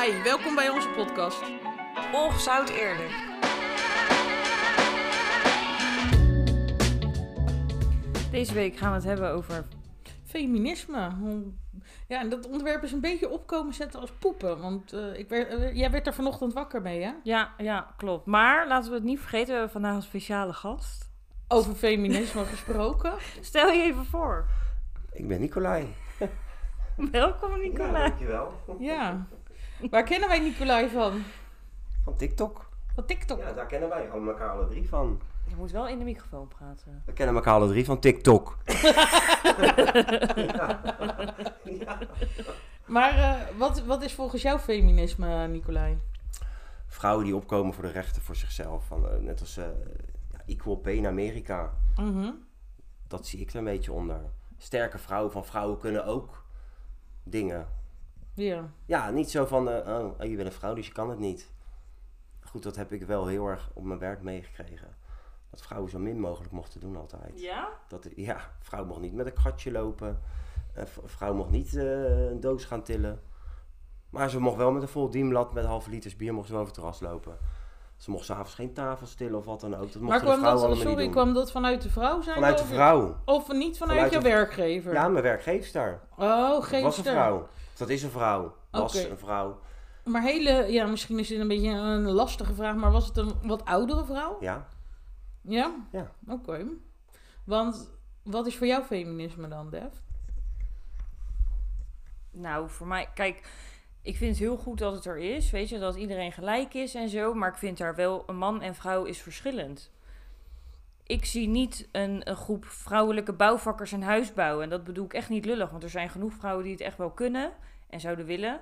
Hi, welkom bij onze podcast. Het eerder. Deze week gaan we het hebben over... Feminisme. Hoe- Ja, en dat onderwerp is een beetje opkomen zetten als poepen. Want eh, ik werd, eh, jij werd er vanochtend wakker mee, hè? Ja, ja, klopt. Maar laten we het niet vergeten, we hebben vandaag een speciale gast. Over feminisme gesproken. Stel je even voor. Ik ben Nicolai. Welkom, Nicolai. dankjewel. Ja. Waar kennen wij Nicolai van? Van TikTok. Van TikTok. Ja, daar kennen wij alle elkaar alle drie van. Je moet wel in de microfoon praten. We kennen elkaar alle drie van TikTok. ja. Maar eh, wat, wat is volgens jou feminisme, Nicolai? Vrouwen die opkomen voor de rechten voor zichzelf. Van, eh, net als eh, ja, Equal Pay in Amerika. Mhm. Dat zie ik er een beetje onder. Sterke vrouwen van vrouwen kunnen ook dingen. Ja. Ja, niet zo van, eh, oh, oh, je bent een vrouw, dus je kan het niet. Goed, dat heb ik wel heel erg op mijn werk meegekregen. Dat vrouwen zo min mogelijk mochten doen altijd. Ja? Dat, ja, vrouw mocht niet met een kratje lopen. Een v- vrouw mocht niet eh, een doos gaan tillen. Maar ze mocht wel met een vol dienblad met halve liters bier mocht ze over het terras lopen. Ze mocht s'avonds geen tafel tillen of wat dan ook. Dat Maar de kwam dat, allemaal sorry, niet doen. kwam dat vanuit de vrouw zijn? Vanuit de vrouw. Of niet vanuit, Vanuit jouw de- werkgever? Ja, mijn werkgeefster. Oh, Dat geen was een vrouw. Dat is een vrouw. Was een vrouw. Maar hele, ja, misschien is dit een beetje een lastige vraag, maar was het een wat oudere vrouw? Ja. Ja? Ja. Oké. Want wat is voor jou feminisme dan, Def? Nou, voor mij, kijk, ik vind het heel goed dat het er is, weet je, dat iedereen gelijk is en zo, maar ik vind daar wel, een man en vrouw is verschillend. Ik zie niet een, een groep vrouwelijke bouwvakkers een huis bouwen. En dat bedoel ik echt niet lullig, want er zijn genoeg vrouwen die het echt wel kunnen en zouden willen.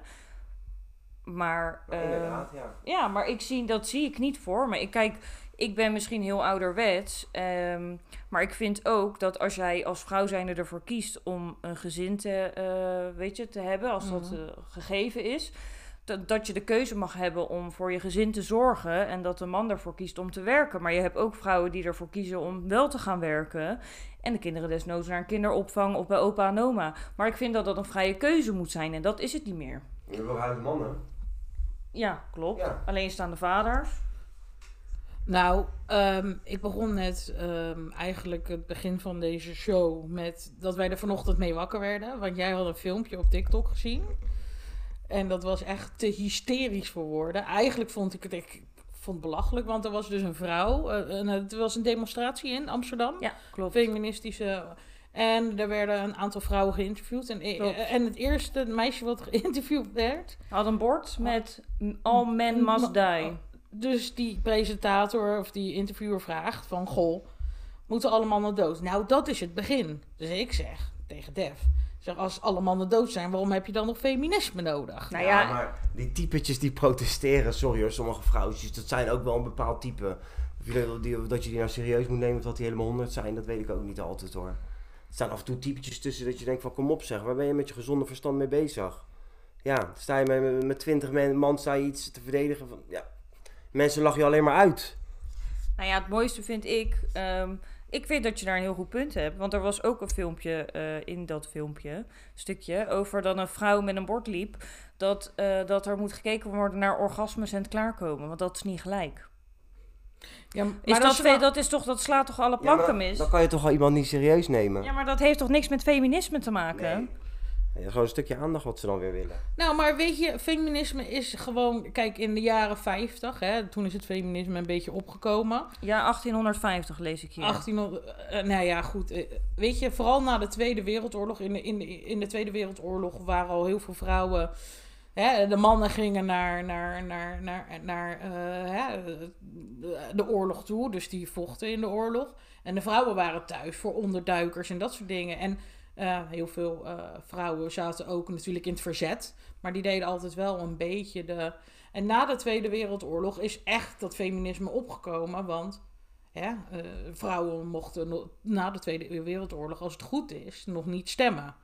Maar, Maar eh, inderdaad, ja. ja, maar ik zie, dat zie ik niet voor me. Ik kijk, ik ben misschien heel ouderwets. ehm, maar ik vind ook dat als jij als vrouw zijnde ervoor kiest om een gezin te, eh, weet je, te hebben, als dat Mhm. eh, gegeven is. Dat, dat je de keuze mag hebben om voor je gezin te zorgen. En dat de man ervoor kiest om te werken. Maar je hebt ook vrouwen die ervoor kiezen om wel te gaan werken. En de kinderen desnoods naar een kinderopvang of bij opa en oma. Maar ik vind dat dat een vrije keuze moet zijn. En dat is het niet meer. Je hebt wel huidige mannen. Ja, klopt. Ja. Alleenstaande vaders. Nou, ehm, ik begon net ehm, eigenlijk het begin van deze show met dat wij er vanochtend mee wakker werden. Want jij had een filmpje op TikTok gezien. En dat was echt te hysterisch voor woorden. Eigenlijk vond ik het, ik vond het belachelijk, want er was dus een vrouw. eh, en het was een demonstratie in Amsterdam. Ja, klopt. feministische. En er werden een aantal vrouwen geïnterviewd. En, Klopt. en het eerste meisje wat geïnterviewd werd. Had een bord met All men must die. Dus die presentator of die interviewer vraagt van... Goh, moeten alle mannen dood? Nou, dat is het begin. Dus ik zeg tegen Dev... Zeg, als alle mannen dood zijn, waarom heb je dan nog feminisme nodig? Nou ja, ja, maar die typetjes die protesteren, sorry hoor, sommige vrouwtjes, dat zijn ook wel een bepaald type. Of je, die, dat je die nou serieus moet nemen, of dat die helemaal honderd zijn, dat weet ik ook niet altijd hoor. Er staan af en toe typetjes tussen dat je denkt van kom op zeg, waar ben je met je gezonde verstand mee bezig? Ja, sta je met, met twintig man, man sta je iets te verdedigen van, ja, mensen lachen je alleen maar uit. nou ja, het mooiste vind ik. ehm, ik vind dat je daar een heel goed punt hebt. Want er was ook een filmpje eh, in dat filmpje, stukje, over dat een vrouw met een bord liep. Dat, eh, dat er moet gekeken worden naar orgasmes en het klaarkomen. Want dat is niet gelijk. Ja, maar Is dat, dat, is toch, dat slaat toch alle planken dan, mis? dan kan je toch al iemand niet serieus nemen? Ja, maar dat heeft toch niks met feminisme te maken? Nee. Ja, gewoon een stukje aandacht wat ze dan weer willen. Nou, maar weet je, feminisme is gewoon... Kijk, in de jaren 50, hè, toen is het feminisme een beetje opgekomen. Ja, 1850 lees ik hier. 1800, eh, nou ja, goed. eh, weet je, vooral na de Tweede Wereldoorlog. In de, in, de, in de Tweede Wereldoorlog waren al heel veel vrouwen. Hè, de mannen gingen naar, naar, naar, naar, naar eh, hè, de oorlog toe. Dus die vochten in de oorlog. En de vrouwen waren thuis voor onderduikers en dat soort dingen. En eh, heel veel eh, vrouwen zaten ook natuurlijk in het verzet. Maar die deden altijd wel een beetje de. En na de Tweede Wereldoorlog is echt dat feminisme opgekomen. Want eh, vrouwen mochten na de Tweede Wereldoorlog, als het goed is, nog niet stemmen.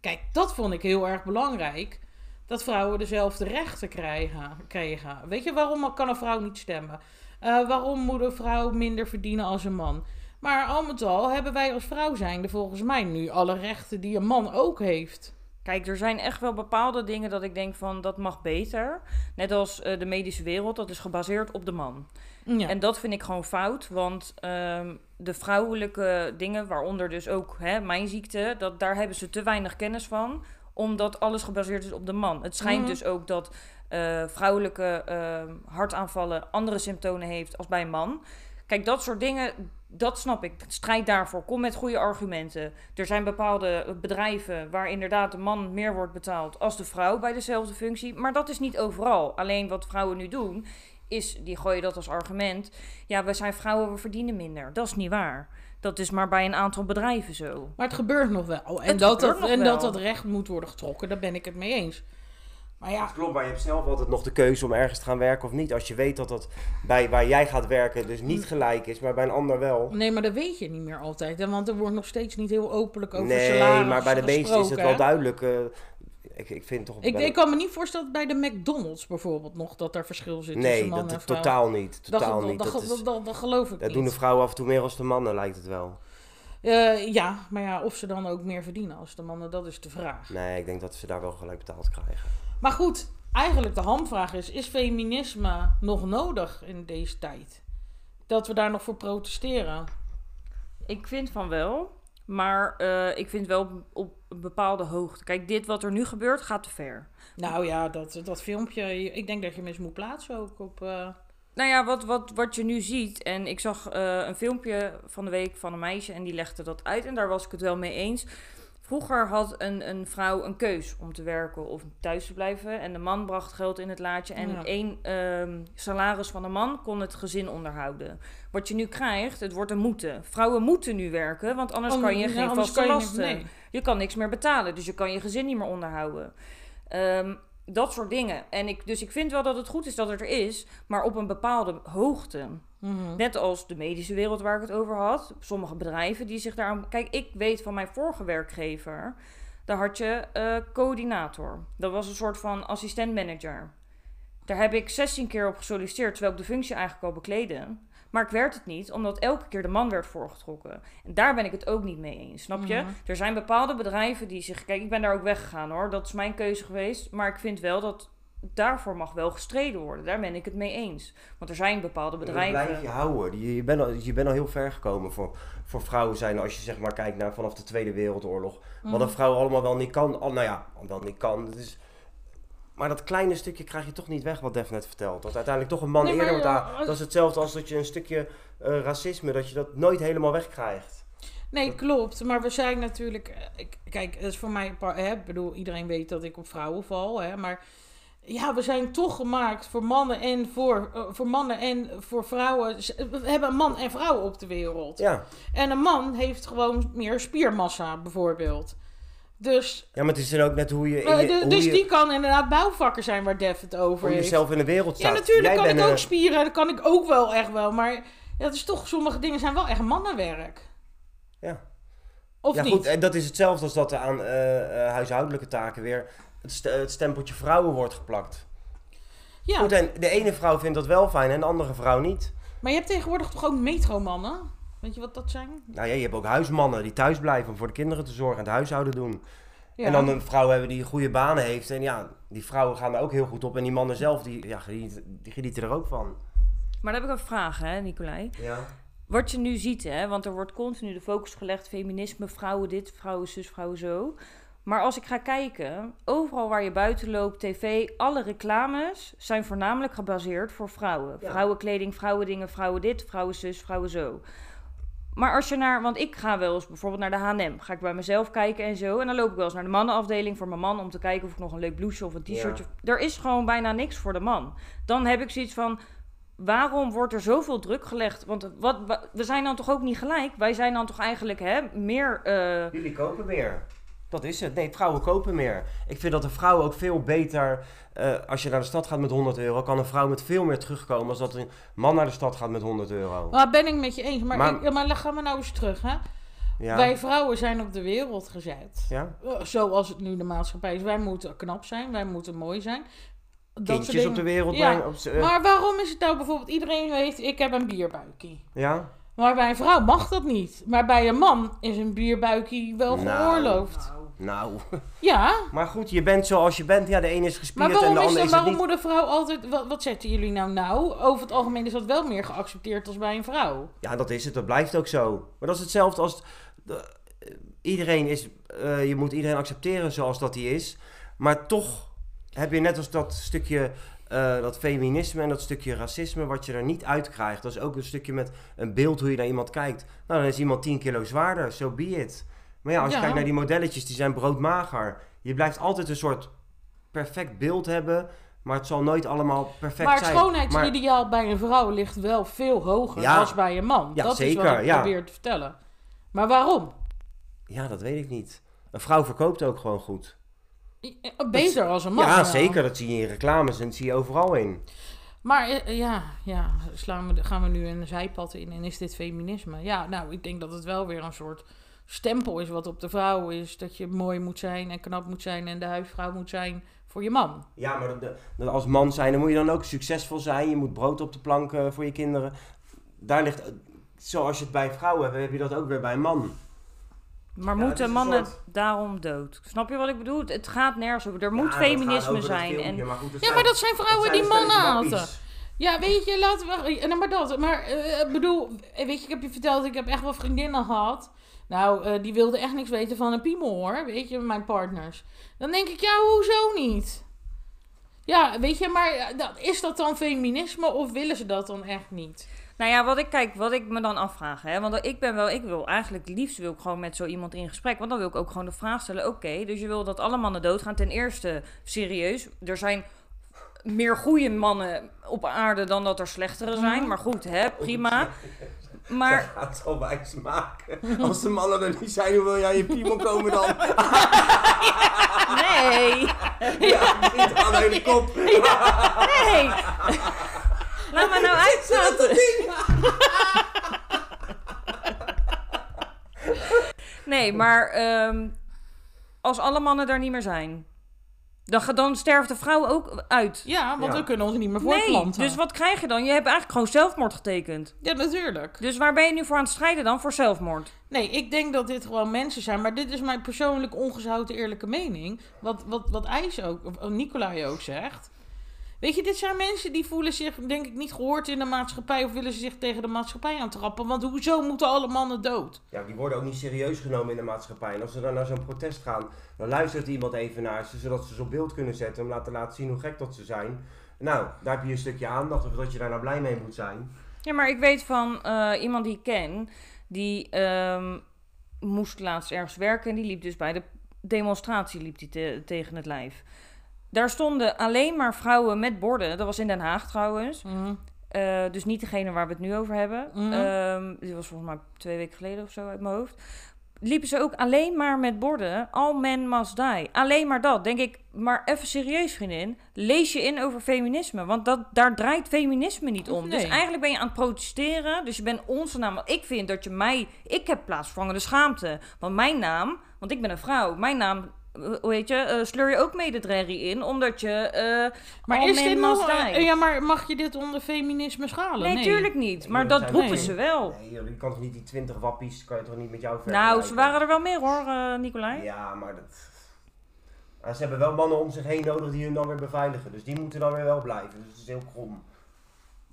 Kijk, dat vond ik heel erg belangrijk. Dat vrouwen dezelfde rechten krijgen, kregen. Weet je, waarom kan een vrouw niet stemmen? Waarom moet een vrouw minder verdienen als een man? Maar al met al hebben wij als vrouw zijnde volgens mij nu alle rechten die een man ook heeft. Kijk, er zijn echt wel bepaalde dingen dat ik denk van dat mag beter. Net als eh, de medische wereld, dat is gebaseerd op de man. Ja. En dat vind ik gewoon fout, want ehm, de vrouwelijke dingen, waaronder dus ook hè, mijn ziekte, dat, daar hebben ze te weinig kennis van, omdat alles gebaseerd is op de man. Het schijnt Mhm. dus ook dat eh, vrouwelijke ehm, hartaanvallen andere symptomen heeft als bij een man. Kijk, dat soort dingen, dat snap ik. Strijd daarvoor. Kom met goede argumenten. Er zijn bepaalde bedrijven waar inderdaad de man meer wordt betaald als de vrouw bij dezelfde functie. Maar dat is niet overal. Alleen wat vrouwen nu doen, is, die gooien dat als argument. Ja, we zijn vrouwen, we verdienen minder. Dat is niet waar. Dat is maar bij een aantal bedrijven zo. Maar het gebeurt nog wel. En, Het dat, en wel. dat dat recht moet worden getrokken, daar ben ik het mee eens. Maar ja, Dat klopt, maar je hebt zelf altijd nog de keuze om ergens te gaan werken of niet. Als je weet dat dat bij waar jij gaat werken dus niet gelijk is, maar bij een ander wel. nee, maar dat weet je niet meer altijd. Hè? Want er wordt nog steeds niet heel openlijk over nee, salaris maar bij de meeste is het wel duidelijk. eh, ik, ik vind toch. Ik, ik kan me niet voorstellen dat bij de McDonald's bijvoorbeeld nog dat er verschil zit tussen nee, man dat, en vrouw. totaal niet. Dat, Totaal dat, niet. dat, Dat, is- dat, geloof ik dat niet. doen de vrouwen af en toe meer als de mannen, lijkt het wel. Eh, ja, maar ja, of ze dan ook meer verdienen als de mannen, dat is de vraag. Nee, ik denk dat ze daar wel gelijk betaald krijgen. Maar goed, eigenlijk de hamvraag is: is feminisme nog nodig in deze tijd? Dat we daar nog voor protesteren? Ik vind van wel. Maar eh, ik vind wel op een bepaalde hoogte. Kijk, dit wat er nu gebeurt gaat te ver. Nou ja, dat, dat filmpje, ik denk dat je eens moet plaatsen ook op. eh, Nou ja, wat, wat, wat je nu ziet. En ik zag eh, een filmpje van de week van een meisje en die legde dat uit. En daar was ik het wel mee eens. Vroeger had een, een vrouw een keus om te werken of thuis te blijven. En de man bracht geld in het laadje. En Ja. één ehm, salaris van de man kon het gezin onderhouden. Wat je nu krijgt, het wordt een moeten. Vrouwen moeten nu werken, want anders oh, kan je ja, geen vaste je lasten. nee. Je kan niks meer betalen, dus je kan je gezin niet meer onderhouden. Ehm, dat soort dingen. En ik, dus ik vind wel dat het goed is dat het er is, maar op een bepaalde hoogte. Mhm. Net als de medische wereld waar ik het over had. Sommige bedrijven die zich daar... Kijk, ik weet van mijn vorige werkgever... Daar had je eh, coördinator. Dat was een soort van assistent-manager. Daar heb ik 16 keer op gesolliciteerd... terwijl ik de functie eigenlijk al bekleedde. Maar ik werd het niet, omdat elke keer de man werd voorgetrokken. En daar ben ik het ook niet mee eens, snap je? Mhm. Er zijn bepaalde bedrijven die zich... Kijk, ik ben daar ook weggegaan hoor. Dat is mijn keuze geweest. Maar ik vind wel dat daarvoor mag wel gestreden worden. Daar ben ik het mee eens. Want er zijn bepaalde Dat bedrijven... blijf je houden. Je, je, bent al, je bent al heel ver gekomen voor, voor vrouwen zijn. Als je zeg maar kijkt naar vanaf de Tweede Wereldoorlog. Wat Mhm. een vrouw allemaal wel niet kan. Al, nou ja, wel niet kan. Dat is, maar dat kleine stukje krijg je toch niet weg wat Def net vertelt. Dat uiteindelijk toch een man Nee, eerder wordt aan- Dat is hetzelfde als dat je een stukje eh, racisme, dat je dat nooit helemaal wegkrijgt. Nee, klopt. Maar we zijn natuurlijk. eh, Kijk, dat is voor mij. Hè, ik bedoel, iedereen weet dat ik op vrouwen val. Hè, maar ja, we zijn toch gemaakt voor mannen en voor, eh, voor mannen en voor vrouwen. Z- We hebben een man en vrouw op de wereld. Ja. En een man heeft gewoon meer spiermassa, bijvoorbeeld. Dus, ja, maar het is dan ook net hoe je... in eh, je- de- hoe dus je- die kan inderdaad bouwvakker zijn waar Def het over hoe heeft. zelf in de wereld Ja, staat. natuurlijk Jij kan ik ook eh, spieren. Dat kan ik ook wel echt wel. Maar ja, het is toch, sommige dingen zijn wel echt mannenwerk. Ja. Of ja, niet? goed, en dat is hetzelfde als dat aan eh, eh, huishoudelijke taken weer het, st- het stempeltje vrouwen wordt geplakt. ja, Goed, en de ene vrouw vindt dat wel fijn en de andere vrouw niet. maar je hebt tegenwoordig toch ook metromannen? Weet je wat dat zijn? Nou ja, je hebt ook huismannen die thuis blijven om voor de kinderen te zorgen en het huishouden doen. Ja. En dan een vrouw hebben die goede banen heeft. En ja, die vrouwen gaan daar ook heel goed op. En die mannen zelf, die, ja, genieten, die genieten er ook van. Maar dan heb ik een vraag, hè, Nicolai. Ja. Wat je nu ziet, hè, want er wordt continu de focus gelegd: feminisme, vrouwen dit, vrouwen zus, vrouwen zo. Maar als ik ga kijken, overal waar je buiten loopt, tv, alle reclames zijn voornamelijk gebaseerd voor vrouwen. Ja. Vrouwenkleding, vrouwendingen, vrouwen dit, vrouwen zus, vrouwen zo. Maar als je naar, want ik ga wel eens bijvoorbeeld naar de H&M, ga ik bij mezelf kijken en zo. En dan loop ik wel eens naar de mannenafdeling voor mijn man om te kijken of ik nog een leuk blouseje of een t-shirtje. Er is gewoon bijna niks voor de man. Dan heb ik zoiets van, waarom wordt er zoveel druk gelegd? Want wat, wa- we zijn dan toch ook niet gelijk? Wij zijn dan toch eigenlijk hè, meer... eh, Jullie kopen meer. Dat is het. Nee, vrouwen kopen meer. Ik vind dat een vrouw ook veel beter... eh, als je naar de stad gaat met 100 euro... kan een vrouw met veel meer terugkomen... als dat een man naar de stad gaat met 100 euro. Maar ben ik met je eens. Maar, Maar- ik, maar gaan we nou eens terug. Hè? Ja. Wij vrouwen zijn op de wereld gezet. ja? Eh, Zoals het nu de maatschappij is. Wij moeten knap zijn. Wij moeten mooi zijn. Dat Kindjes op de wereld Ja. brengen. Op z'n- eh, Maar waarom is het nou bijvoorbeeld... Iedereen weet, ik heb een bierbuikie. ja? Maar bij een vrouw mag dat niet. Maar bij een man is een bierbuikie wel Nou. geoorloofd. Nou, Ja, maar goed, je bent zoals je bent. Ja, de ene is gespierd en de is ander dan, is waarom niet. moet een vrouw altijd... Wat, wat zetten jullie nou nou? Over het algemeen is dat wel meer geaccepteerd als bij een vrouw. Ja, dat is het. Dat blijft ook zo. Maar dat is hetzelfde als... de- eh, iedereen is... eh, je moet iedereen accepteren zoals dat hij is. Maar toch heb je net als dat stukje... eh, dat feminisme en dat stukje racisme wat je er niet uitkrijgt. Dat is ook een stukje met een beeld hoe je naar iemand kijkt. Nou, dan is iemand 10 kilo zwaarder. So be it. Maar ja, als je Ja. kijkt naar die modelletjes, die zijn broodmager. Je blijft altijd een soort perfect beeld hebben. Maar het zal nooit allemaal perfect maar het zijn. schoonheidsideaal bij een vrouw ligt wel veel hoger Ja. dan bij een man. Ja, dat is wat ik probeer te vertellen. Maar waarom? Ja, dat weet ik niet. Een vrouw verkoopt ook gewoon goed. Beter als een man. ja, zeker. Dat zie je in reclames en dat zie je overal in. Maar eh, ja, ja slaan we, gaan we nu een zijpad in en is dit feminisme? Ja, nou, ik denk dat het wel weer een soort stempel is wat op de vrouw is. Dat je mooi moet zijn en knap moet zijn en de huisvrouw moet zijn voor je man. Ja, maar als man zijn, dan moet je dan ook succesvol zijn. Je moet brood op de plank eh, voor je kinderen. Daar ligt, eh, zoals je het bij vrouwen hebt, heb je dat ook weer bij een man. Maar Ja, moeten mannen soort- daarom dood? Snap je wat ik bedoel? Het- gaat nergens over. Er moet Ja, feminisme zijn. filmpje, En maar goed, dat Ja, zijn- maar dat zijn vrouwen dat die mannen haten. Ja, weet je, laten we. eh, nou, maar dat. Maar eh, ik bedoel, weet je, ik heb je verteld, ik heb echt wel vriendinnen gehad. Nou, eh, die wilden echt niks weten van een piemel hoor. Weet je, mijn partners. Dan denk ik, ja, hoezo niet? Ja, weet je, maar eh, dat- is dat dan feminisme of willen ze dat dan echt niet? Nou ja, wat ik kijk, wat ik me dan afvraag, hè, want ik ben wel, ik wil eigenlijk liefst wil ik gewoon met zo iemand in gesprek, want dan wil ik ook gewoon de vraag stellen: oké, dus je wil dat alle mannen doodgaan? Ten eerste, serieus, er zijn meer goede mannen op aarde dan dat er slechtere zijn, Mhm. maar goed, hè, prima. Maar Dat gaat wel wijs maken. Als de mannen er niet zijn, hoe wil jij je piemel komen dan? nee, Ja, niet aan de hele kop. nee. Laat me nou uitpraten. Nee, maar ehm, als alle mannen daar niet meer zijn, dan, dan sterft de vrouw ook uit. Ja, want Ja. we kunnen ons niet meer Nee, voortplanten. dus wat krijg je dan? Je hebt eigenlijk gewoon zelfmoord getekend. Ja, natuurlijk. Dus waar ben je nu voor aan het strijden dan? Voor zelfmoord. Nee, ik denk dat dit gewoon mensen zijn. Maar dit is mijn persoonlijk ongezouten eerlijke mening. Wat, wat, wat IJs ook, of Nicolai ook zegt. Weet je, dit zijn mensen die voelen zich, denk ik, niet gehoord in de maatschappij. Of willen ze zich tegen de maatschappij aantrappen. Want hoezo moeten alle mannen dood? Ja, die worden ook niet serieus genomen in de maatschappij. En als ze dan naar zo'n protest gaan, dan luistert iemand even naar ze, zodat ze ze op beeld kunnen zetten om laten laten zien hoe gek dat ze zijn. Nou, daar heb je een stukje aandacht, of dat je daar nou blij mee moet zijn. Ja, maar ik weet van eh, iemand die ik ken, die ehm, moest laatst ergens werken en die liep dus bij de demonstratie liep die te- tegen het lijf. Daar stonden alleen maar vrouwen met borden. Dat was in Den Haag trouwens. Eh, dus niet degene waar we het nu over hebben. Mhm. Dit was volgens mij twee weken geleden of zo uit mijn hoofd. Liepen ze ook alleen maar met borden. All men must die. Alleen maar dat. Denk ik, maar even serieus vriendin. Lees je in over feminisme. Want dat, daar draait feminisme niet om. Dus eigenlijk ben je aan het protesteren. Dus je bent onze naam. Want ik vind dat je mij... Ik heb plaatsvervangende schaamte. Want mijn naam... Want ik ben een vrouw. Mijn naam... Hoe heet je? eh, sleur je ook mee de drerrie in. Omdat je... eh Maar, all is men dit must nog, die. eh, ja, maar mag je dit onder feminisme schalen? nee, tuurlijk niet. Maar dat roepen nee. ze wel. Nee, joh, je kan toch niet die 20 wappies, kan je toch niet met jou vergelijken? Nou, ze waren er wel meer hoor, eh Nicolai. Ja, maar dat... Maar ze hebben wel mannen om zich heen nodig die hun dan weer beveiligen. Dus die moeten dan weer wel blijven. Dus het is heel krom.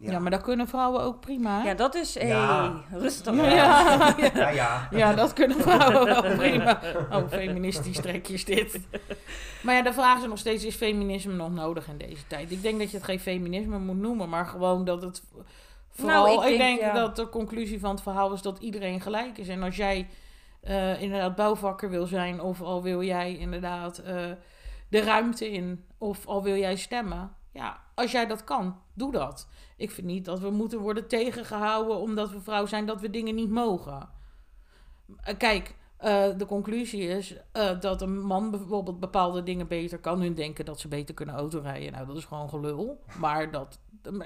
Ja. maar dat kunnen vrouwen ook prima. Ja, dat is... Hey, Ja. rustig. Ja. Ja, Ja. ja. dat kunnen vrouwen wel prima. Oh, feministisch trekjes dit. Maar ja, de vraag is nog steeds, is feminisme nog nodig in deze tijd? Ik denk dat je het geen feminisme moet noemen, maar gewoon dat het... Vooral, Nou, ik ik denk, denk ja. dat de conclusie van het verhaal is dat iedereen gelijk is. En als jij eh, inderdaad bouwvakker wil zijn, of al wil jij inderdaad eh, de ruimte in, of al wil jij stemmen. Ja, als jij dat kan, doe dat. Ik vind niet dat we moeten worden tegengehouden omdat we vrouw zijn, dat we dingen niet mogen. Eh, Kijk, eh, de conclusie is eh, dat een man bijvoorbeeld bepaalde dingen beter kan. Hun denken dat ze beter kunnen autorijden. Nou, dat is gewoon gelul. Maar dat.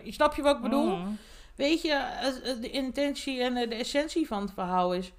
Snap je wat ik bedoel? Mhm. Weet je, de intentie en de essentie van het verhaal is.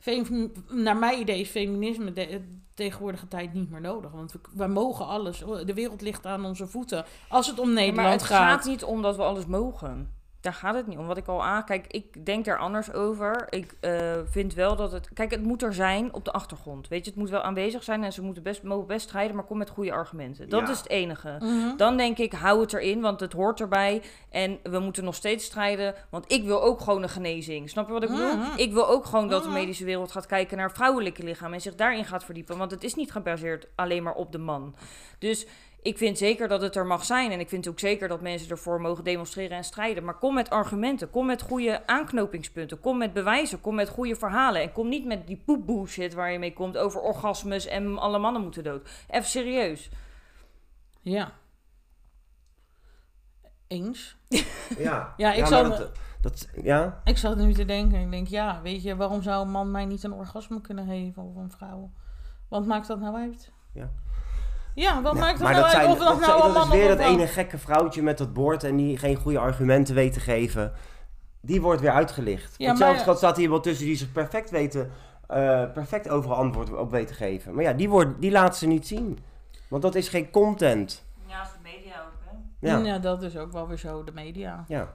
Fem- Naar mijn idee is feminisme de, tegenwoordige tijd niet meer nodig. Want we, we mogen alles. De wereld ligt aan onze voeten. Als het om Ja, Nederland maar het gaat. gaat niet om dat we alles mogen. Daar gaat het niet om. Wat ik al aan... Kijk, ik denk daar anders over. Ik eh, vind wel dat het... Kijk, het moet er zijn op de achtergrond. Weet je, het moet wel aanwezig zijn en ze moeten best, mogen best strijden, maar kom met goede argumenten. Dat Ja. is het enige. Mhm. Dan denk ik, hou het erin, want het hoort erbij. En we moeten nog steeds strijden, want ik wil ook gewoon een genezing. Snap je wat ik bedoel? Mhm. Ik wil ook gewoon dat de Mhm. medische wereld gaat kijken naar vrouwelijke lichaam en zich daarin gaat verdiepen. Want het is niet gebaseerd alleen maar op de man. Dus ik vind zeker dat het er mag zijn. En ik vind ook zeker dat mensen ervoor mogen demonstreren en strijden. Maar kom met argumenten. Kom met goede aanknopingspunten. Kom met bewijzen. Kom met goede verhalen. En kom niet met die poep bullshit waar je mee komt over orgasmes en alle mannen moeten dood. Even serieus. Ja. Eens. Ja, Ja, ik zou- Dat, dat, ja? Ik zat nu te denken. Ik denk, ja, weet je, waarom zou een man mij niet een orgasme kunnen geven of een vrouw? Wat maakt dat nou uit? Ja. Ja, wat Ja, maakt dat maar nou dat, uit zijn, of dat, dat, nou zijn- dat is weer dat ene gekke vrouwtje met dat bord en die geen goede argumenten weet te geven. Die wordt weer uitgelicht. Ja, Hetzelfde maar- schat staat hier wel tussen die zich perfect weten, eh, perfect overal antwoord op weten te geven. Maar ja, die, wordt, die laten ze niet zien. Want dat is geen content. Ja, is de media ook, hè? Ja, Ja. dat is ook wel weer zo, de media. ja.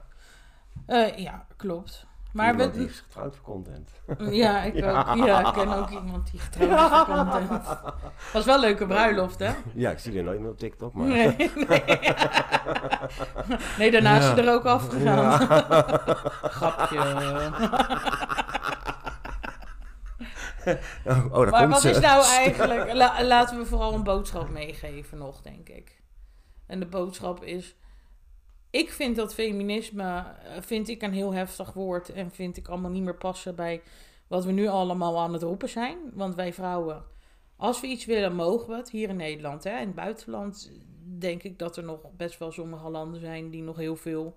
Eh, ja, klopt. Maar Iemand die we, is getrouwd voor content. ja, ik Ja. ook. Ja, ik ken ook iemand die getrouwd is voor content. Was wel een leuke bruiloft, hè? Ja, ik zie er nooit meer op TikTok, maar... Nee, nee. nee daarna is ze er ook afgegaan. Grapje. Oh, oh, daar Maar komt wat ze. is nou eigenlijk... la- laten we vooral een boodschap meegeven nog, denk ik. En de boodschap is... Ik vind dat feminisme... eh, vind ik een heel heftig woord... en vind ik allemaal niet meer passen bij... wat we nu allemaal aan het roepen zijn. Want wij vrouwen... Als we iets willen, mogen we het. Hier in Nederland. Hè. In het buitenland denk ik dat er nog best wel sommige landen zijn... die nog heel veel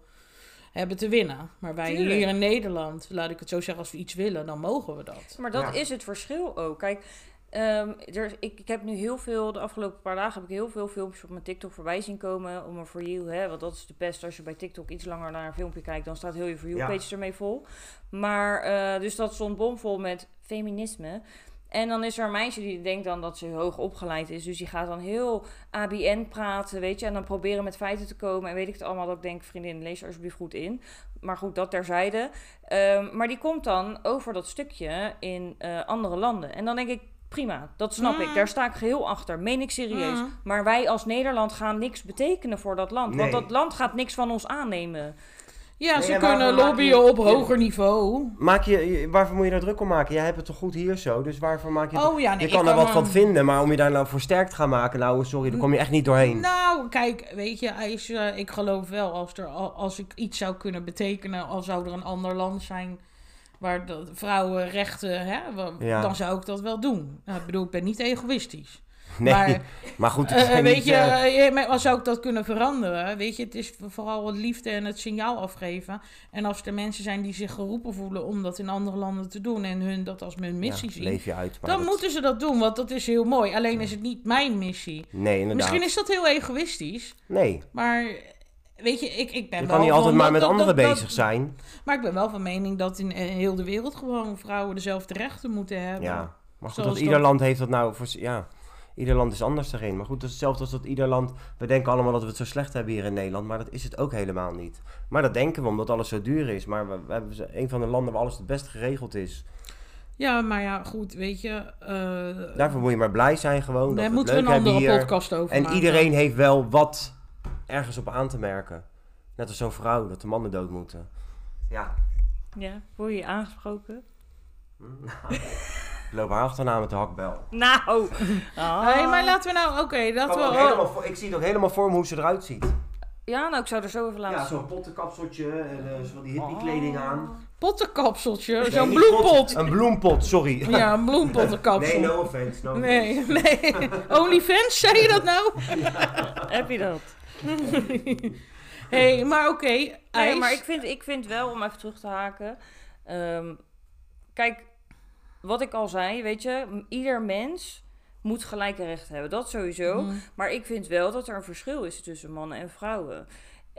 hebben te winnen. Maar wij Tuurlijk. hier in Nederland... laat ik het zo zeggen... als we iets willen, dan mogen we dat. Maar dat Ja. is het verschil ook. Kijk, ehm, er, ik, ik heb nu heel veel, de afgelopen paar dagen heb ik heel veel filmpjes op mijn TikTok voorbij zien komen. Om een For You, hè, want dat is de pest. Als je bij TikTok iets langer naar een filmpje kijkt, dan staat heel je For You Ja. page ermee vol. Maar, eh, dus dat stond bomvol met feminisme. En dan is er een meisje die denkt dan dat ze hoog opgeleid is. Dus die gaat dan heel ABN praten, weet je. En dan proberen met feiten te komen. En weet ik het allemaal dat ik denk, vriendin, lees er alsjeblieft goed in. Maar goed, dat terzijde. Ehm, maar die komt dan over dat stukje in eh, andere landen. En dan denk ik, prima, dat snap Mm. ik. Daar sta ik geheel achter. Meen ik serieus. Mm. Maar wij als Nederland gaan niks betekenen voor dat land. Want dat land gaat niks van ons aannemen. Ja, Nee, ze en kunnen lobbyen je- op hoger niveau. Maak je, waarvoor moet je daar druk om maken? Jij hebt het toch goed hier zo, dus waarvoor maak je het... Oh ja, nee, je kan er wat van vinden, maar om je daar nou voor sterk te gaan maken, nou sorry, daar kom je echt niet doorheen. Nou, kijk, weet je, als, ik geloof wel als, er, al- als ik iets zou kunnen betekenen, al zou er een ander land zijn waar de vrouwenrechten, hè, Ja. dan zou ik dat wel doen. Nou, ik bedoel, ik ben niet egoïstisch. Nee, maar, Maar, goed, eh, weet niet, je, maar als zou ik dat kunnen veranderen? Weet je, het is vooral het liefde en het signaal afgeven. En als er mensen zijn die zich geroepen voelen om dat in andere landen te doen en hun dat als hun missie ja, zien, leef je uit. Dan dat- moeten ze dat doen, want dat is heel mooi. Alleen is het niet mijn missie. Nee, inderdaad. Misschien is dat heel egoïstisch, Nee, maar weet je, ik, ik ben je wel kan niet altijd maar met dat- anderen dat- bezig zijn. Maar ik ben wel van mening dat in eh, heel de wereld gewoon vrouwen dezelfde rechten moeten hebben. Ja, maar goed, dat ieder land heeft dat nou voor... Ja, ieder land is anders daarin. Maar goed, dat is hetzelfde als dat ieder land... We denken allemaal dat we het zo slecht hebben hier in Nederland, maar dat is het ook helemaal niet. Maar dat denken we omdat alles zo duur is. Maar we, we hebben een van de landen waar alles het best geregeld is. Ja, maar ja, goed, weet je. eh, Daarvoor moet je maar blij zijn gewoon. dat daar moeten we een andere hier. podcast over En maken. iedereen heeft wel wat ergens op aan te merken. Net als zo'n vrouw, dat de mannen dood moeten. Ja. Ja, word je aangesproken? Ik loop haar achterna met de hakbel. Nou! Ah. Nee, maar laten we nou, oké, dat Ik, we... kan ook helemaal voor- ik zie het ook helemaal voor me hoe ze eruit ziet. Ja, nou, ik zou er zo even laten Ja, zo'n pottenkapseltje en eh, zo van die hippie kleding aan. Pottenkapseltje, Nee, zo'n niet bloempot. pot, Een bloempot, sorry. Ja, een bloempottenkapsel. Nee, no offense. No Nee, nee. OnlyFans, zei je dat nou? Heb je dat? Hé, hey, maar oké, Nee, ijs. maar ik vind, ik vind wel, om even terug te haken. ehm, kijk, wat ik al zei, weet je, ieder mens moet gelijke rechten hebben. Dat sowieso. Mhm. Maar ik vind wel dat er een verschil is tussen mannen en vrouwen.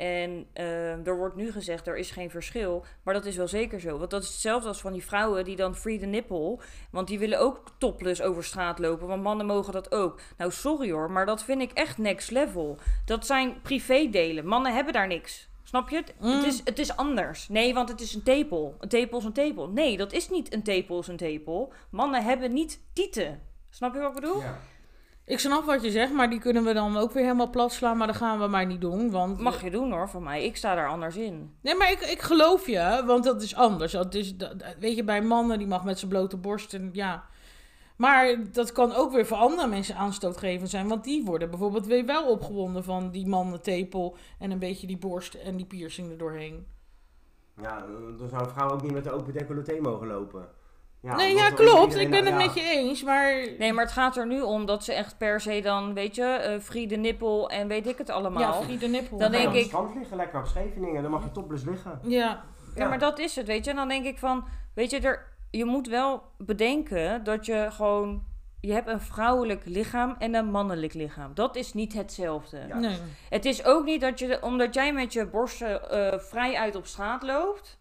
En ehm, er wordt nu gezegd, er is geen verschil. Maar dat is wel zeker zo. Want dat is hetzelfde als van die vrouwen die dan free the nipple. Want die willen ook topless over straat lopen. Want mannen mogen dat ook. Nou, sorry hoor, maar dat vind ik echt next level. Dat zijn privédelen. Mannen hebben daar niks. Snap je? Het, Mm. het, is, het is anders. Nee, want het is een tepel. Een tepel is een tepel. Nee, dat is niet een tepel is een tepel. Mannen hebben niet tieten. Snap je wat ik bedoel? Ja. Ik snap wat je zegt, maar die kunnen we dan ook weer helemaal plat slaan. Maar dat gaan we maar niet doen. Want Mag je doen hoor, van mij. Ik sta daar anders in. Nee, maar ik, ik geloof je, want dat is anders. Dat is, dat, weet je, bij mannen, die mag met zijn blote borst en ja. Maar dat kan ook weer voor andere mensen aanstootgevend zijn. Want die worden bijvoorbeeld weer wel opgewonden van die mannentepel en een beetje die borst en die piercing erdoorheen. Ja, dan zou een vrouw ook niet met de open decolleté mogen lopen. Ja, nee, ja, klopt. Ik ben het ja. met je eens, maar... Nee, maar het gaat er nu om dat ze echt per se dan, weet je, eh Friede Nippel en weet ik het Ja, allemaal. Friede Nippel. Dan denk ik- strand liggen, lekker op Scheveningen. Dan mag je topless liggen. Ja, Ja, maar dat is het, weet je. En dan denk ik van, weet je, er, je moet wel bedenken dat je gewoon... Je hebt een vrouwelijk lichaam en een mannelijk lichaam. Dat is niet hetzelfde. Ja. nee. Het is ook niet dat je, omdat jij met je borsten eh, vrij uit op straat loopt...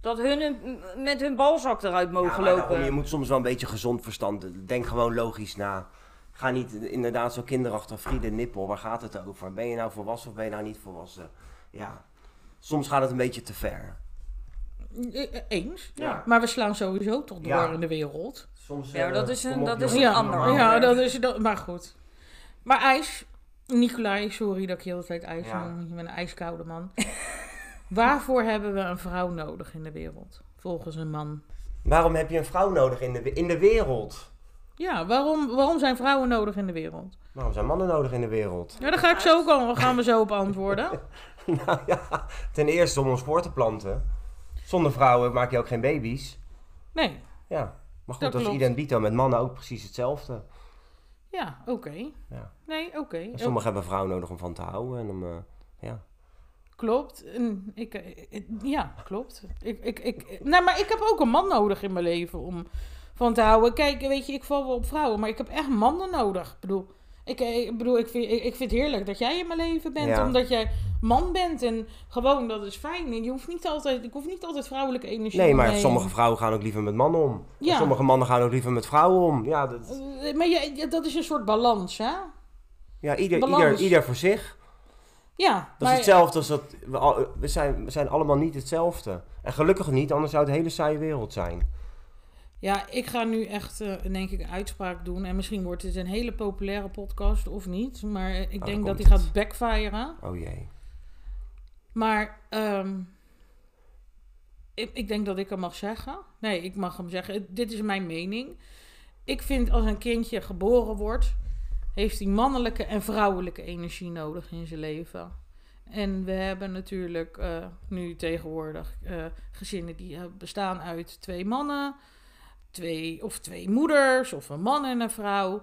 dat hun een- met hun balzak eruit mogen Ja, maar daarom, lopen. je moet soms wel een beetje gezond verstand. Denk gewoon logisch na. Ga niet inderdaad zo kinderachtig Friede Nippel. Waar gaat het over? Ben je nou volwassen of ben je nou niet volwassen? Ja. Soms gaat het een beetje te ver. Eh, Eens. Ja. Maar we slaan sowieso toch door Ja. in de wereld. Soms, Ja, eh, dat is een- dat is een ja, ander ja, dat is dat. Maar goed. Maar ijs, Nicolai, sorry dat ik heel de tijd ijs Ja. noem. Je bent een ijskoude man. Waarvoor hebben we een vrouw nodig in de wereld? Volgens een man. Waarom heb je een vrouw nodig in de, in de wereld? Ja, waarom, waarom zijn vrouwen nodig in de wereld? Waarom zijn mannen nodig in de wereld? Ja, daar ga ik zo ook al, gaan we zo op antwoorden. nou ja, ten eerste om ons voor te planten. Zonder vrouwen maak je ook geen baby's. Nee, Ja. Maar goed, Dat dat is idem dito met mannen ook precies hetzelfde. ja, oké. Ja. Nee, oké. En sommigen hebben vrouwen nodig om van te houden. En om, eh, ja. Klopt. En ik, eh, eh, ja, klopt. Ik, ik, ik, nou, maar ik heb ook een man nodig in mijn leven om van te houden. Kijk, weet je, ik val wel op vrouwen, maar ik heb echt mannen nodig. Ik bedoel, ik, eh, ik, bedoel, ik, vind, ik, ik vind het heerlijk dat jij in mijn leven bent, Ja. omdat jij man bent. En gewoon, dat is fijn. En je hoeft niet altijd, ik hoef niet altijd vrouwelijke energie Nee, maar sommige vrouwen gaan ook liever met mannen om. Ja. sommige mannen gaan ook liever met vrouwen om. Ja, dat, Eh, Maar je- dat is een soort balans, hè? ja ieder, Balans. ieder, ieder voor zich. Ja, Dat maar, is hetzelfde als dat... We, al- we, zijn, we zijn allemaal niet hetzelfde. En gelukkig niet, anders zou het een hele saaie wereld zijn. Ja, ik ga nu echt, eh, denk ik, een uitspraak doen. En misschien wordt het een hele populaire podcast of niet. Maar eh, ik dan denk dat die het. gaat backfiren. Oh jee. Maar ehm, ik, ik denk dat ik hem mag zeggen. Nee, ik mag hem zeggen. Dit is mijn mening. Ik vind als een kindje geboren wordt, heeft hij mannelijke en vrouwelijke energie nodig in zijn leven. En we hebben natuurlijk eh, nu tegenwoordig eh, gezinnen die eh, bestaan uit twee mannen, twee, of twee moeders, of een man en een vrouw.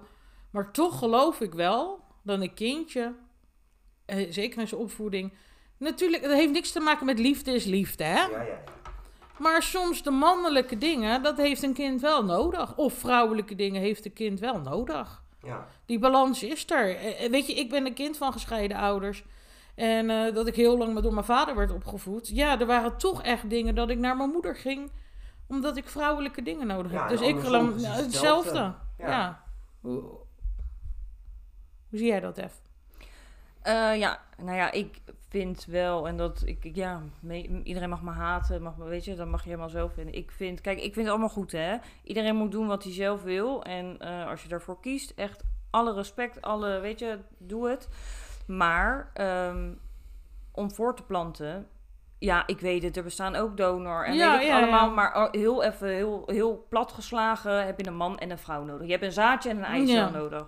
Maar toch geloof ik wel dat een kindje, zeker in zijn opvoeding, Natuurlijk, dat heeft niks te maken met liefde is liefde, hè? Ja, ja. Maar soms de mannelijke dingen, dat heeft een kind wel nodig. Of vrouwelijke dingen heeft een kind wel nodig. Ja. Die balans is er. Eh, eh, Weet je, ik ben een kind van gescheiden ouders. En eh, dat ik heel lang maar door mijn vader werd opgevoed. Ja, er waren toch echt dingen dat ik naar mijn moeder ging. Omdat ik vrouwelijke dingen nodig heb. en Dus ik geloof nou, hetzelfde. hetzelfde. Ja. Ja. Hoe, hoe zie jij dat, Ef? Eh, ja, nou ja, ik vind wel, en dat ik, ja, me- iedereen mag me haten, mag me, weet je, dat mag je helemaal zelf vinden. Ik vind, kijk, ik vind het allemaal goed, hè. Iedereen moet doen wat hij zelf wil. En eh, als je daarvoor kiest, echt alle respect, alle, weet je, doe het. Maar ehm, om voor te planten, ja, ik weet het, er bestaan ook donor en Ja, weet ik ja, allemaal. ja. Maar heel even, heel, heel plat geslagen, heb je een man en een vrouw nodig. Je hebt een zaadje en een eicel nodig.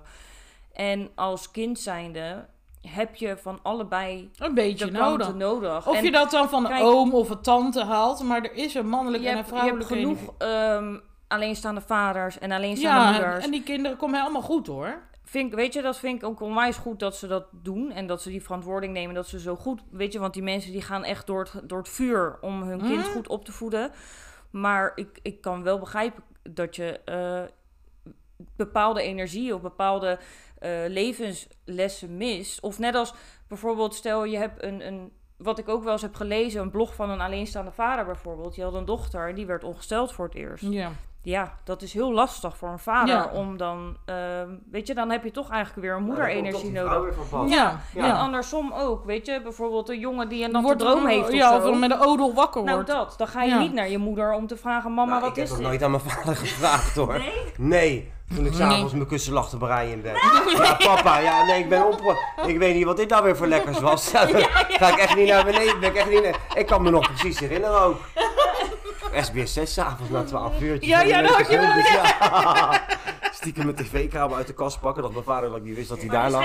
En als kind zijnde heb je van allebei Een beetje nodig. nodig. Of En je dat dan van een oom of een tante haalt, maar er is een mannelijke en een hebt, je hebt vrouwelijke genoeg ehm, alleenstaande vaders en alleenstaande Ja, moeders. en die kinderen komen helemaal goed hoor. Vind, weet je, dat vind ik ook onwijs goed dat ze dat doen. En dat ze die verantwoording nemen. Dat ze zo goed, weet je, want die mensen die gaan echt door het, door het vuur om hun kind Mhm. goed op te voeden. Maar ik, ik kan wel begrijpen dat je eh, bepaalde energie of bepaalde eh, levenslessen mist. Of net als bijvoorbeeld, stel je hebt een, een wat ik ook wel eens heb gelezen, een blog van een alleenstaande vader bijvoorbeeld. Die had een dochter en die werd ongesteld voor het eerst. Ja. Ja, dat is heel lastig voor een vader Ja. om dan, ehm, weet je, dan heb je toch eigenlijk weer een Ja, moederenergie vrouw nodig. Ja. Ja. En andersom ook, weet je, bijvoorbeeld een jongen die een natte droom heeft of ja, zo. of met een odel wakker nou wordt. dat, dan ga je Ja. niet naar je moeder om te vragen, mama, Nou, wat ik heb is nog dit? nooit aan mijn vader gevraagd hoor. Nee? Nee, toen ik Nee. s'avonds mijn kussen lag te breien in bed. Ja, papa, ja, nee, ik ben op. Ik weet niet wat dit nou weer voor lekkers was. Ga ik echt niet naar beneden. Ben ik, echt niet naar- ik kan me nog precies herinneren ook. SBS 6 s'avonds na 12 uur. Ja, ja, dat had je wel, Ja. Stiekem mijn tv-kabel uit de kast pakken. Dat mijn vader dat ik niet wist dat hij daar lag.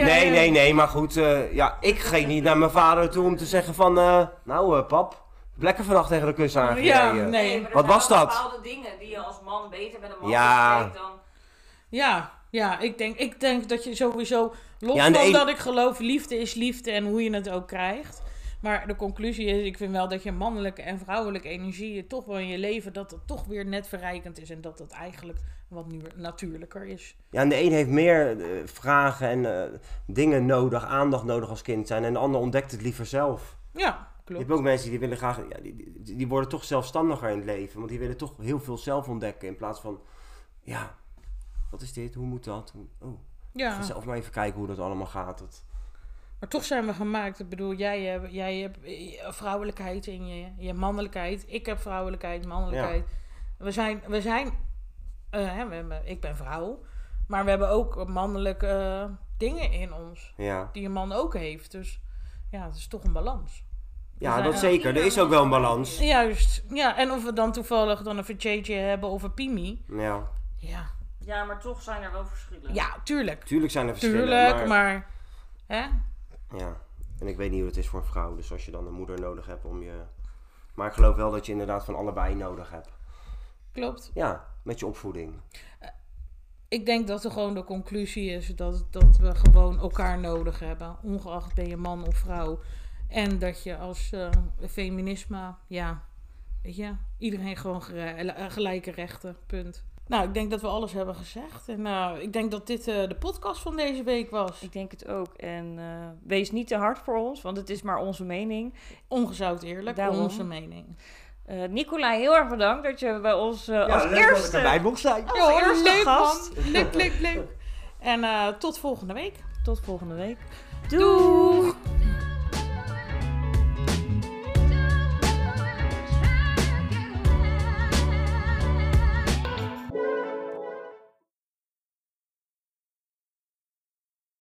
Nee, nee, nee, maar goed. eh, ja, ik ging niet naar mijn vader toe om te zeggen van... eh, nou, eh, pap, lekker vannacht tegen de kussen aangereden. Ja, nee. maar er Wat zijn was wel dat? bepaalde dingen die je als man beter met een man Ja. bespreekt dan... Ja, ja ik, denk, ik denk dat je sowieso, los Ja, en de van een- dat ik geloof, liefde is liefde en hoe je het ook krijgt. Maar de conclusie is, ik vind wel dat je mannelijke en vrouwelijke energie toch wel in je leven, dat het toch weer net verrijkend is en dat het eigenlijk wat nu natuurlijker is. Ja, en de een heeft meer eh, vragen en eh, dingen nodig, aandacht nodig als kind zijn. En de ander ontdekt het liever zelf. Ja, Je klopt. hebt ook mensen die willen graag, ja, die, worden toch zelfstandiger in het leven. Want die willen toch heel veel zelf ontdekken. In plaats van, ja, wat is dit? Hoe moet dat? Oh, Ja, ga zelf maar even kijken hoe dat allemaal gaat. Dat, maar toch zijn we gemaakt. Ik bedoel, jij hebt, jij hebt eh, vrouwelijkheid in je, je mannelijkheid. Ik heb vrouwelijkheid, mannelijkheid. We zijn, we zijn eh, we hebben, ik ben vrouw, maar we hebben ook mannelijke eh, dingen in ons. ja, die een man ook heeft. Dus ja, het is toch een balans. Ja dat zeker. Er is ook wel een balans. Juist, ja. En of we dan toevallig dan een vercheetje hebben of een pimi. Ja, Ja, Ja, maar toch zijn er wel verschillen. ja tuurlijk. tuurlijk zijn er verschillen. Tuurlijk, maar, maar... hè? Ja, en ik weet niet hoe het is voor een vrouw. Dus als je dan een moeder nodig hebt om je... Maar ik geloof wel dat je inderdaad van allebei nodig hebt. Klopt. Ja, met je opvoeding. Ik denk dat er gewoon de conclusie is dat, dat we gewoon elkaar nodig hebben. Ongeacht ben je man of vrouw. En dat je als eh, feminisme, ja, weet je, iedereen gewoon eh, gelijke rechten, punt. Nou, ik denk dat we alles hebben gezegd. En eh, ik denk dat dit eh, de podcast van deze week was. Ik denk het ook. En eh, wees niet te hard voor ons, want het is maar onze mening. Ongezout eerlijk, Daarom. onze mening. Eh Nicolai, heel erg bedankt dat je bij ons als leuk eerste... dat ik erbij mocht zijn. Als eerste leuk gast. man. Leuk, leuk, leuk. En eh, tot volgende week. Tot volgende week. Doei!